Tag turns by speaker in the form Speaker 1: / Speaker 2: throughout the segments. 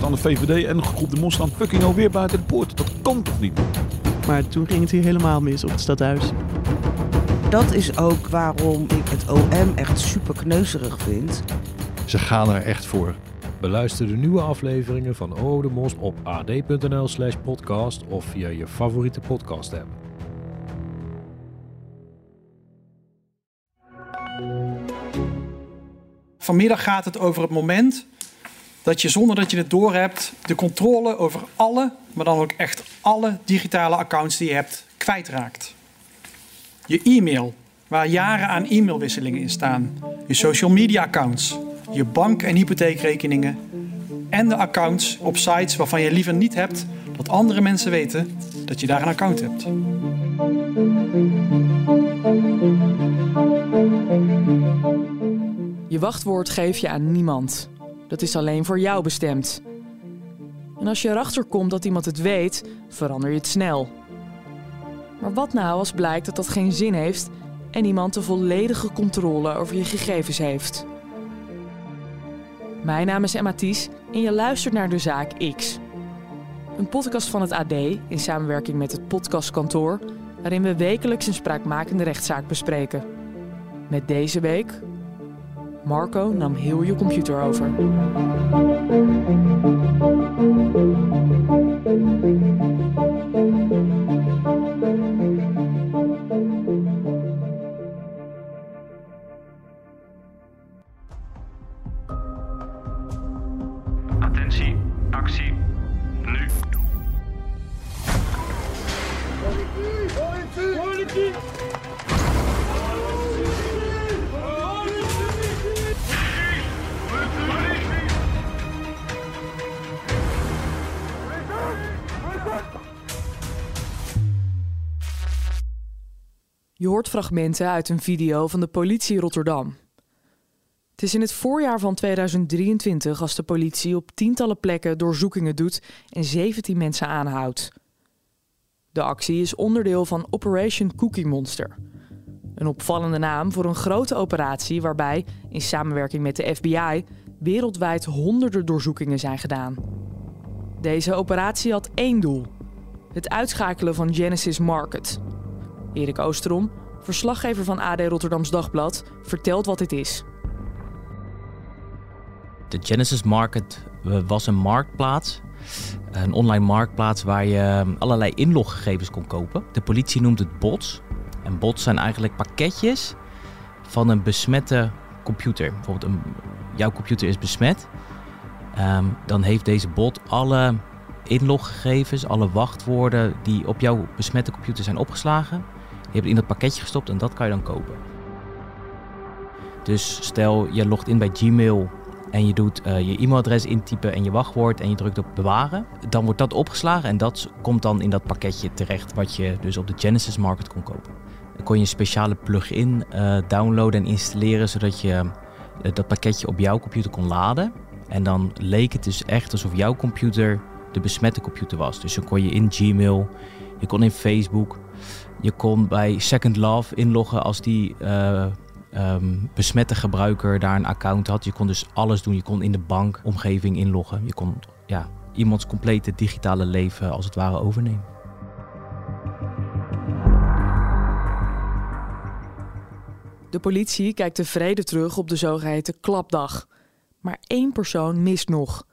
Speaker 1: staan de VVD en groep de Mos staan fucking alweer buiten de poort. Dat kan toch niet?
Speaker 2: Maar toen ging het hier helemaal mis op het stadhuis.
Speaker 3: Dat is ook waarom ik het OM echt super kneuzerig vind.
Speaker 4: Ze gaan er echt voor.
Speaker 5: Beluister de nieuwe afleveringen van O de Mos op ad.nl slash podcast of via je favoriete podcast app.
Speaker 6: Vanmiddag gaat het over het moment dat je zonder dat je het doorhebt de controle over alle, maar dan ook echt alle digitale accounts die je hebt kwijtraakt. Je e-mail, waar jaren aan e-mailwisselingen in staan. Je social media accounts, je bank- en hypotheekrekeningen en de accounts op sites waarvan je liever niet hebt dat andere mensen weten dat je daar een account hebt.
Speaker 7: Je wachtwoord geef je aan niemand. Dat is alleen voor jou bestemd. En als je erachter komt dat iemand het weet, verander je het snel. Maar wat nou als blijkt dat dat geen zin heeft en iemand de volledige controle over je gegevens heeft? Mijn naam is Emma Ties en je luistert naar De Zaak X. Een podcast van het AD in samenwerking met het Podcastkantoor, waarin we wekelijks een spraakmakende rechtszaak bespreken. Met deze week. Marco nam heel je computer over. Je hoort fragmenten uit een video van de politie Rotterdam. Het is in het voorjaar van 2023 als de politie op tientallen plekken doorzoekingen doet en 17 mensen aanhoudt. De actie is onderdeel van Operation Cookie Monster. Een opvallende naam voor een grote operatie waarbij, in samenwerking met de FBI, wereldwijd honderden doorzoekingen zijn gedaan. Deze operatie had één doel: het uitschakelen van Genesis Market. Erik Oosterom, verslaggever van AD Rotterdams Dagblad, vertelt wat dit is.
Speaker 8: De Genesis Market eh, was een marktplaats. Een online marktplaats waar je ehm, allerlei inloggegevens kon kopen. De politie noemt het bots. En bots zijn eigenlijk pakketjes van een besmette computer. Bijvoorbeeld jouw computer is besmet. Ehm, dan heeft deze bot alle inloggegevens, alle wachtwoorden die op jouw besmette computer zijn opgeslagen. Die hebben in dat pakketje gestopt en dat kan je dan kopen. Dus stel je logt in bij Gmail en je doet eh, je e-mailadres intypen en je wachtwoord en je drukt op bewaren, dan wordt dat opgeslagen en dat komt dan in dat pakketje terecht wat je dus op de Genesis Market kon kopen. Dan kon je een speciale plugin uh, downloaden en installeren zodat je uh, dat pakketje op jouw computer kon laden. En dan leek het dus echt alsof jouw computer de besmette computer was. Dus dan kon je in Gmail, je kon in Facebook, je kon bij Second Love inloggen als die um, besmette gebruiker daar een account had. Je kon dus alles doen. Je kon in de bankomgeving inloggen. Je kon ja, iemands complete digitale leven als het ware overnemen.
Speaker 7: De politie kijkt tevreden terug op de zogeheten klapdag. Maar één persoon mist nog.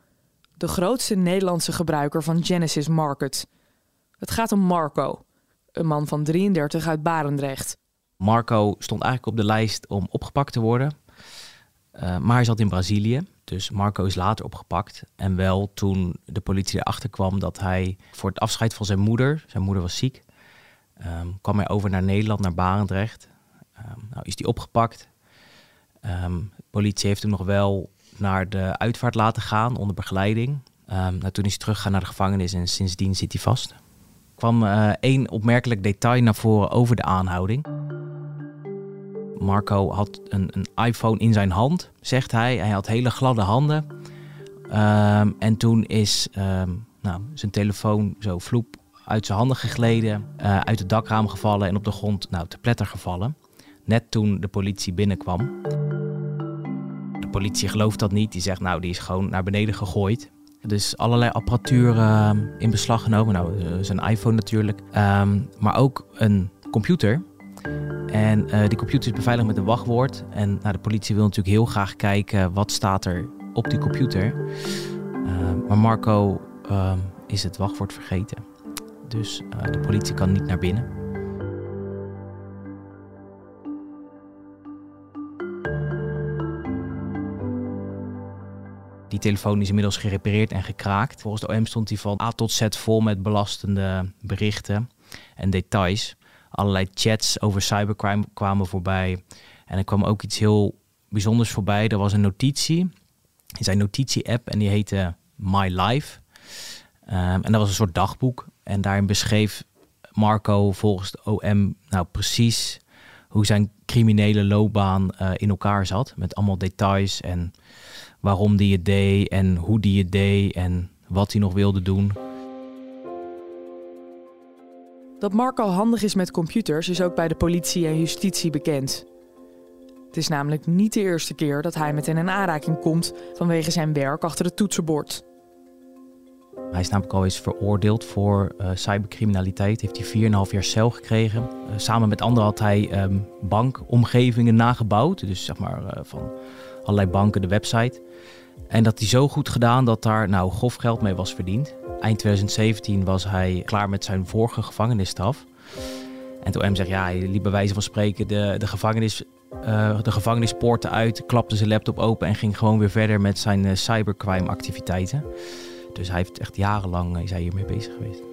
Speaker 7: De grootste Nederlandse gebruiker van Genesis Market. Het gaat om Marco, een man van 33 uit Barendrecht.
Speaker 8: Marco stond eigenlijk op de lijst om opgepakt te worden. Uh, maar hij zat in Brazilië. Dus Marco is later opgepakt. En wel toen de politie erachter kwam dat hij voor het afscheid van zijn moeder, zijn moeder was ziek, um, kwam hij over naar Nederland, naar Barendrecht. Um, nou is hij opgepakt. Um, de politie heeft hem nog wel naar de uitvaart laten gaan onder begeleiding. nou, toen is hij teruggegaan naar de gevangenis en sindsdien zit hij vast. Kwam uh, één opmerkelijk detail naar voren over de aanhouding. Marco had een, een, iPhone in zijn hand, zegt hij. Hij had hele gladde handen. Um, en toen is um, nou, zijn telefoon zo vloep uit zijn handen gegleden, uh, uit het dakraam gevallen en op de grond nou, te pletter gevallen. Net toen de politie binnenkwam. De politie gelooft dat niet. Die zegt nou, die is gewoon naar beneden gegooid. Dus allerlei apparatuur uh, in beslag genomen. Nou, uh, zijn iPhone natuurlijk. Um, maar ook een computer. En uh, die computer is beveiligd met een wachtwoord. En nou, de politie wil natuurlijk heel graag kijken wat staat er op die computer. maar Marco ehm, is het wachtwoord vergeten. Dus de politie kan niet naar binnen. Telefoon is inmiddels gerepareerd en gekraakt. Volgens de OM stond hij van A tot Z vol met belastende berichten en details. Allerlei chats over cybercrime kwamen voorbij. En er kwam ook iets heel bijzonders voorbij. Er was een notitie in zijn notitie-app en die heette My Life. Um, en dat was een soort dagboek. En daarin beschreef Marco volgens de OM nou precies hoe zijn criminele loopbaan uh, in elkaar zat. Met allemaal details en waarom die het deed en hoe die het deed en wat hij nog wilde doen.
Speaker 7: Dat Marco handig is met computers is ook bij de politie en justitie bekend. Het is namelijk niet de eerste keer dat hij met hen in aanraking komt vanwege zijn werk achter het toetsenbord.
Speaker 8: Hij is namelijk al eens veroordeeld voor uh, cybercriminaliteit. Heeft hij 4,5 jaar cel gekregen. Uh, samen met anderen had hij um, bankomgevingen nagebouwd. Dus zeg maar uh, van allerlei banken de website. En dat hij zo goed gedaan dat daar nou grof geld mee was verdiend. Eind 2017 was hij klaar met zijn vorige gevangenisstraf. En toen M zegt, ja, hij liep bij wijze van spreken de, de, gevangenis, uh, de gevangenispoorten uit, klapte zijn laptop open en ging gewoon weer verder met zijn uh, cybercrime activiteiten. Dus hij heeft echt jarenlang is hij hiermee bezig geweest.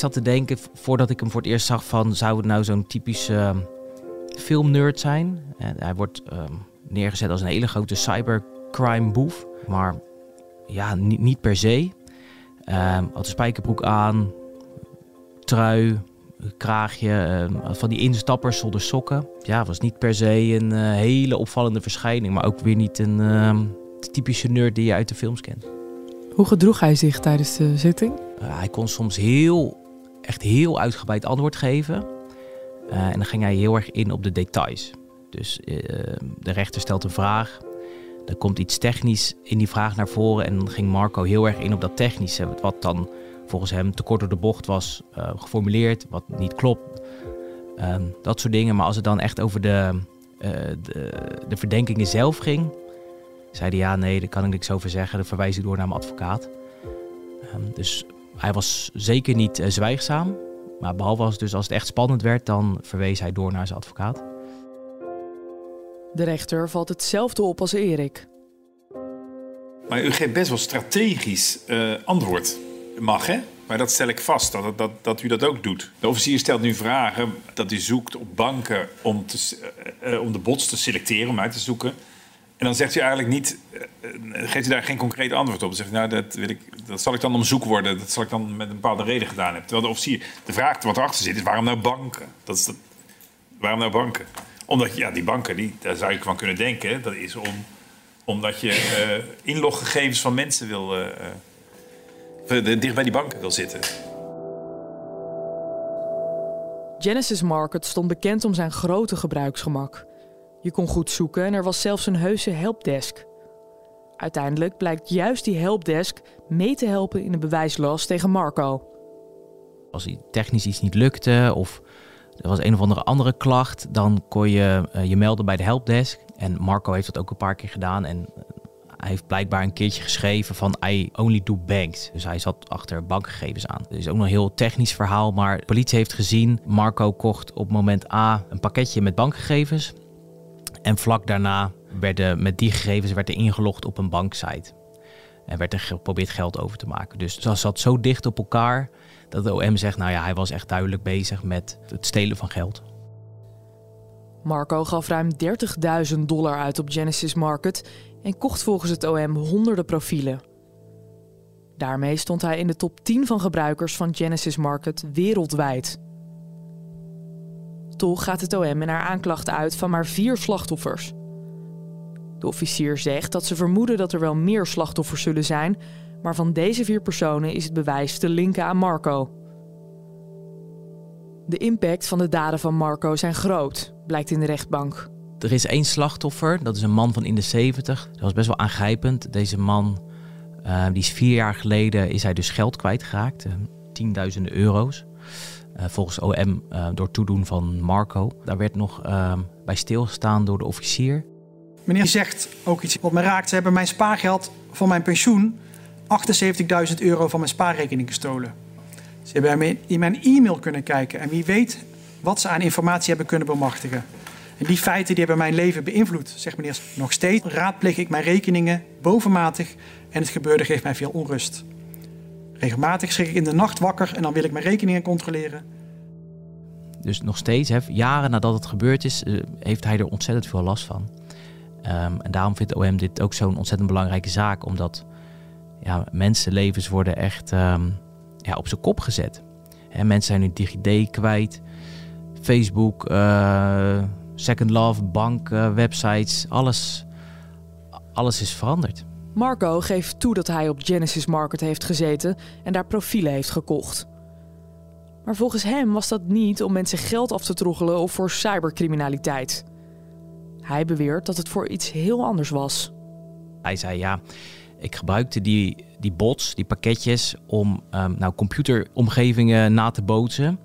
Speaker 8: Zat te denken, voordat ik hem voor het eerst zag, van zou het nou zo'n typische uh, filmnerd zijn? Uh, hij wordt uh, neergezet als een hele grote cybercrime boef, maar ja, niet, niet per se. had een spijkerbroek aan, trui, kraagje, van die instappers zonder sokken. Ja, was niet per se een hele opvallende verschijning, maar ook weer niet een typische nerd die je uit de films kent.
Speaker 7: Hoe gedroeg hij zich tijdens de zitting?
Speaker 8: hij kon soms heel echt heel uitgebreid antwoord geven. Uh, en dan ging hij heel erg in op de details. Dus uh, de rechter stelt een vraag. Er komt iets technisch in die vraag naar voren. En dan ging Marco heel erg in op dat technische. Wat dan volgens hem te kort door de bocht was uh, geformuleerd. Wat niet klopt. Ehm, dat soort dingen. Maar als het dan echt over de, de, de, verdenkingen zelf ging. Zei hij ja, nee, daar kan ik niks over zeggen. Dan verwijs ik door naar mijn advocaat. Um, dus hij was zeker niet uh, zwijgzaam. Maar behalve als, dus als het echt spannend werd, dan verwees hij door naar zijn advocaat.
Speaker 7: De rechter valt hetzelfde op als Erik.
Speaker 1: Maar u geeft best wel strategisch uh, antwoord. Mag hè? Maar dat stel ik vast, dat, dat, dat u dat ook doet. De officier stelt nu vragen dat u zoekt op banken om, te, uh, om de bots te selecteren, om uit te zoeken. En dan zegt u eigenlijk niet, geeft u daar geen concreet antwoord op. Dan zegt u, nou, dat, wil ik, dat zal ik dan om zoek worden. Dat zal ik dan met een bepaalde reden gedaan hebben. Terwijl de officier, de vraag wat erachter zit, is waarom nou banken? Dat is dat, waarom nou banken? Omdat, ja, die banken, die, daar zou je van kunnen denken, dat is om, omdat je uh, inloggegevens van mensen wil, uh, uh, dicht bij die banken wil zitten.
Speaker 7: Genesis Market stond bekend om zijn grote gebruiksgemak. Je kon goed zoeken en er was zelfs een heuse helpdesk. Uiteindelijk blijkt juist die helpdesk mee te helpen in de bewijslast tegen Marco.
Speaker 8: Als technisch iets niet lukte of er was een of andere andere klacht, dan kon je uh, je melden bij de helpdesk. En Marco heeft dat ook een paar keer gedaan en hij heeft blijkbaar een keertje geschreven van I only do banks. Dus hij zat achter bankgegevens aan. Het is ook nog een heel technisch verhaal, maar de politie heeft gezien, Marco kocht op moment A een pakketje met bankgegevens. En vlak daarna werden met die gegevens werd er ingelogd op een banksite. En werd er geprobeerd geld over te maken. Dus dat zat zo dicht op elkaar dat de OM zegt, nou ja, hij was echt duidelijk bezig met het stelen van geld.
Speaker 7: Marco gaf ruim 30.000 dollar uit op Genesis Market en kocht volgens het OM honderden profielen. Daarmee stond hij in de top 10 van gebruikers van Genesis Market wereldwijd. Toch gaat het OM in haar aanklacht uit van maar vier slachtoffers. De officier zegt dat ze vermoeden dat er wel meer slachtoffers zullen zijn, maar van deze vier personen is het bewijs te linken aan Marco. De impact van de daden van Marco zijn groot. blijkt in de rechtbank.
Speaker 8: Er is één slachtoffer, dat is een man van in de 70. Dat was best wel aangrijpend. Deze man, uh, die is vier jaar geleden, is hij dus geld kwijtgeraakt. Uh, tienduizenden euro's. Uh, volgens OM door toedoen van Marco. Daar werd nog bij stilgestaan door de officier.
Speaker 6: Meneer zegt ook iets wat me raakt. Ze hebben mijn spaargeld van mijn pensioen 78.000 euro van mijn spaarrekening gestolen. Ze hebben in mijn e-mail kunnen kijken en wie weet wat ze aan informatie hebben kunnen bemachtigen. En die feiten die hebben mijn leven beïnvloed, zegt meneer. Nog steeds raadpleeg ik mijn rekeningen bovenmatig en het gebeurde geeft mij veel onrust. Regelmatig schrik ik in de nacht wakker en dan wil ik mijn rekeningen controleren.
Speaker 8: Dus nog steeds, hè, jaren nadat het gebeurd is, eh, heeft hij er ontzettend veel last van. Um, en daarom vindt OM dit ook zo'n ontzettend belangrijke zaak, omdat ja, mensenlevens worden echt um, ja, op zijn kop gezet. Hè, mensen zijn hun DigiD kwijt, Facebook, uh, Second Love, banken, websites, alles, alles is veranderd.
Speaker 7: Marco geeft toe dat hij op Genesis Market heeft gezeten en daar profielen heeft gekocht. Maar volgens hem was dat niet om mensen geld af te troggelen of voor cybercriminaliteit. Hij beweert dat het voor iets heel anders was.
Speaker 8: Hij zei ja, ik gebruikte die, die bots, die pakketjes, om um, nou, computeromgevingen na te bootsen.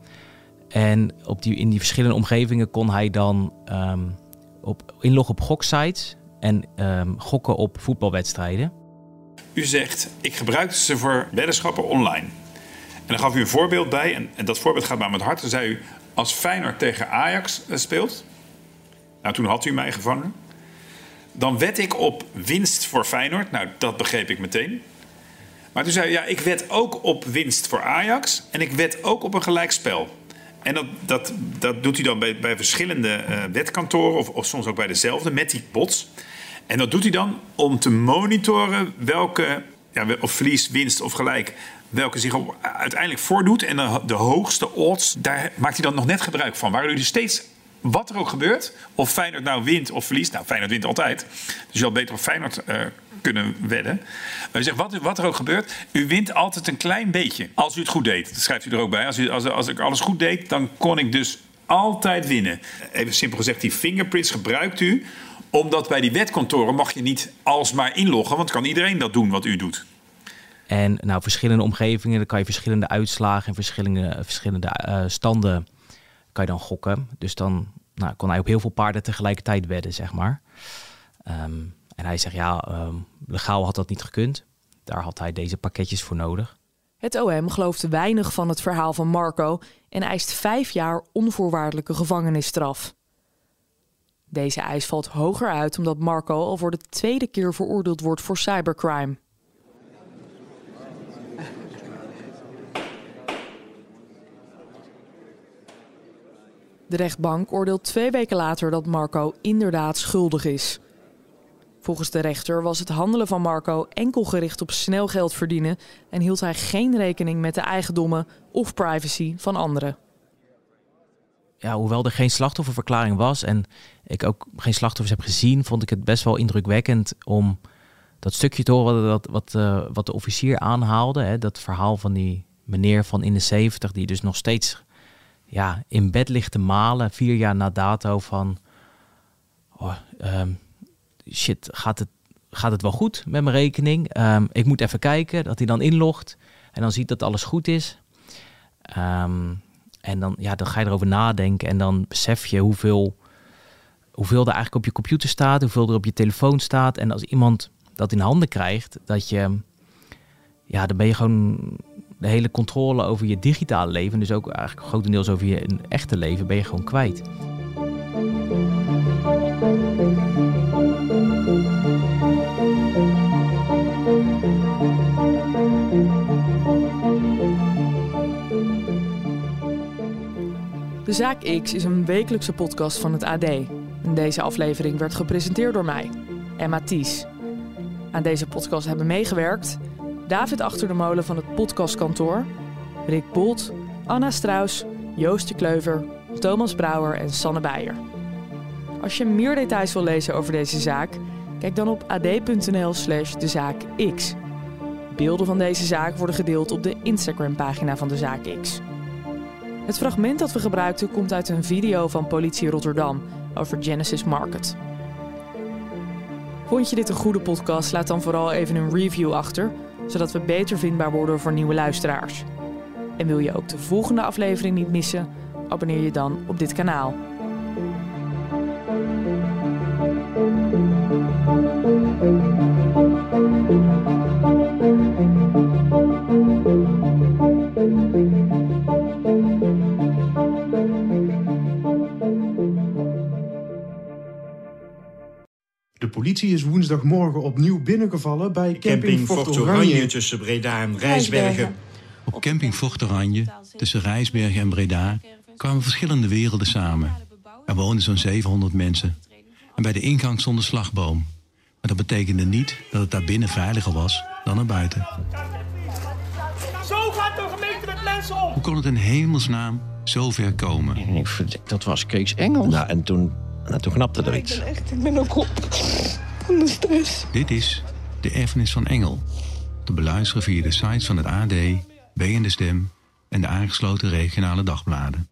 Speaker 8: En op die, in die verschillende omgevingen kon hij dan um, op, inloggen op goksites en um, gokken op voetbalwedstrijden.
Speaker 1: U zegt, ik gebruikte ze voor weddenschappen online. En dan gaf u een voorbeeld bij, en, en dat voorbeeld gaat mij met hart. Dan zei u, als Feyenoord tegen Ajax uh, speelt, nou toen had u mij gevangen, dan wed ik op winst voor Feyenoord. Nou, dat begreep ik meteen. Maar toen zei u, ja, ik wed ook op winst voor Ajax en ik wed ook op een gelijkspel. En dat, dat, dat doet hij dan bij, bij verschillende uh, wetkantoren of, of soms ook bij dezelfde met die bots. En dat doet hij dan om te monitoren welke, ja, of verlies, winst of gelijk, welke zich uiteindelijk voordoet. En de, de hoogste odds, daar maakt hij dan nog net gebruik van. Waar u dus steeds, wat er ook gebeurt, of Feyenoord nou wint of verliest. Nou, Feyenoord wint altijd. Dus je zal beter op Feyenoord uh, kunnen wedden. Maar u zegt, wat, wat, er ook gebeurt, u wint altijd een klein beetje. Als u het goed deed, dat schrijft u er ook bij. Als, als, als ik alles goed deed, dan kon ik dus altijd winnen. Even simpel gezegd, die fingerprints gebruikt u omdat bij die wetkantoren mag je niet alsmaar inloggen, want kan iedereen dat doen wat u doet.
Speaker 8: En nou, verschillende omgevingen, dan kan je verschillende uitslagen en verschillende, verschillende uh, standen kan je dan gokken. Dus dan nou, kon hij op heel veel paarden tegelijkertijd wedden, zeg maar. Um, en hij zegt, ja, um, legaal had dat niet gekund. Daar had hij deze pakketjes voor nodig.
Speaker 7: Het OM gelooft weinig van het verhaal van Marco en eist vijf jaar onvoorwaardelijke gevangenisstraf. Deze eis valt hoger uit omdat Marco al voor de tweede keer veroordeeld wordt voor cybercrime. De rechtbank oordeelt twee weken later dat Marco inderdaad schuldig is. Volgens de rechter was het handelen van Marco enkel gericht op snel geld verdienen en hield hij geen rekening met de eigendommen of privacy van anderen.
Speaker 8: Ja, hoewel er geen slachtofferverklaring was en ik ook geen slachtoffers heb gezien, vond ik het best wel indrukwekkend om dat stukje te horen wat, wat, uh, wat de officier aanhaalde. Hè, dat verhaal van die meneer van in de 70 die dus nog steeds ja, in bed ligt te malen, vier jaar na dato van oh, um, shit, gaat het, gaat het wel goed met mijn rekening? Um, ik moet even kijken, dat hij dan inlogt en dan ziet dat alles goed is. Um, en dan, ja, dan ga je erover nadenken en dan besef je hoeveel, hoeveel er eigenlijk op je computer staat, hoeveel er op je telefoon staat. En als iemand dat in handen krijgt, dat je, ja, dan ben je gewoon de hele controle over je digitale leven, dus ook eigenlijk grotendeels over je echte leven, ben je gewoon kwijt.
Speaker 7: De Zaak X is een wekelijkse podcast van het AD. Deze aflevering werd gepresenteerd door mij, Emma Ties. Aan deze podcast hebben meegewerkt David Achter de Molen van het podcastkantoor, Rick Bolt, Anna Straus, Joost de Kleuver, Thomas Brouwer en Sanne Beijer. Als je meer details wil lezen over deze zaak, kijk dan op ad.nl/slash dezaakx. Beelden van deze zaak worden gedeeld op de Instagram-pagina van de Zaak X. Het fragment dat we gebruikten komt uit een video van Politie Rotterdam over Genesis Market. Vond je dit een goede podcast? Laat dan vooral even een review achter, zodat we beter vindbaar worden voor nieuwe luisteraars. En wil je ook de volgende aflevering niet missen? Abonneer je dan op dit kanaal.
Speaker 9: Politie is woensdagmorgen opnieuw binnengevallen bij camping, Fort Oranje.
Speaker 10: tussen Breda en Rijsbergen.
Speaker 11: Op camping Fort Oranje, tussen Rijsbergen en Breda, kwamen verschillende werelden samen. Er woonden zo'n 700 mensen. En bij de ingang stond een slagboom. Maar dat betekende niet dat het daar binnen veiliger was dan er buiten.
Speaker 12: Zo gaat de gemeente met mensen om!
Speaker 11: Hoe kon het in hemelsnaam zo ver komen?
Speaker 13: Dat was Kees Engels.
Speaker 14: Nou, en toen, nou, toen knapte er iets.
Speaker 15: Ik ben echt, ik ben ook op
Speaker 11: Dit is De Erfenis van Engel. Te beluisteren via de sites van het AD, B en de Stem en de aangesloten regionale dagbladen.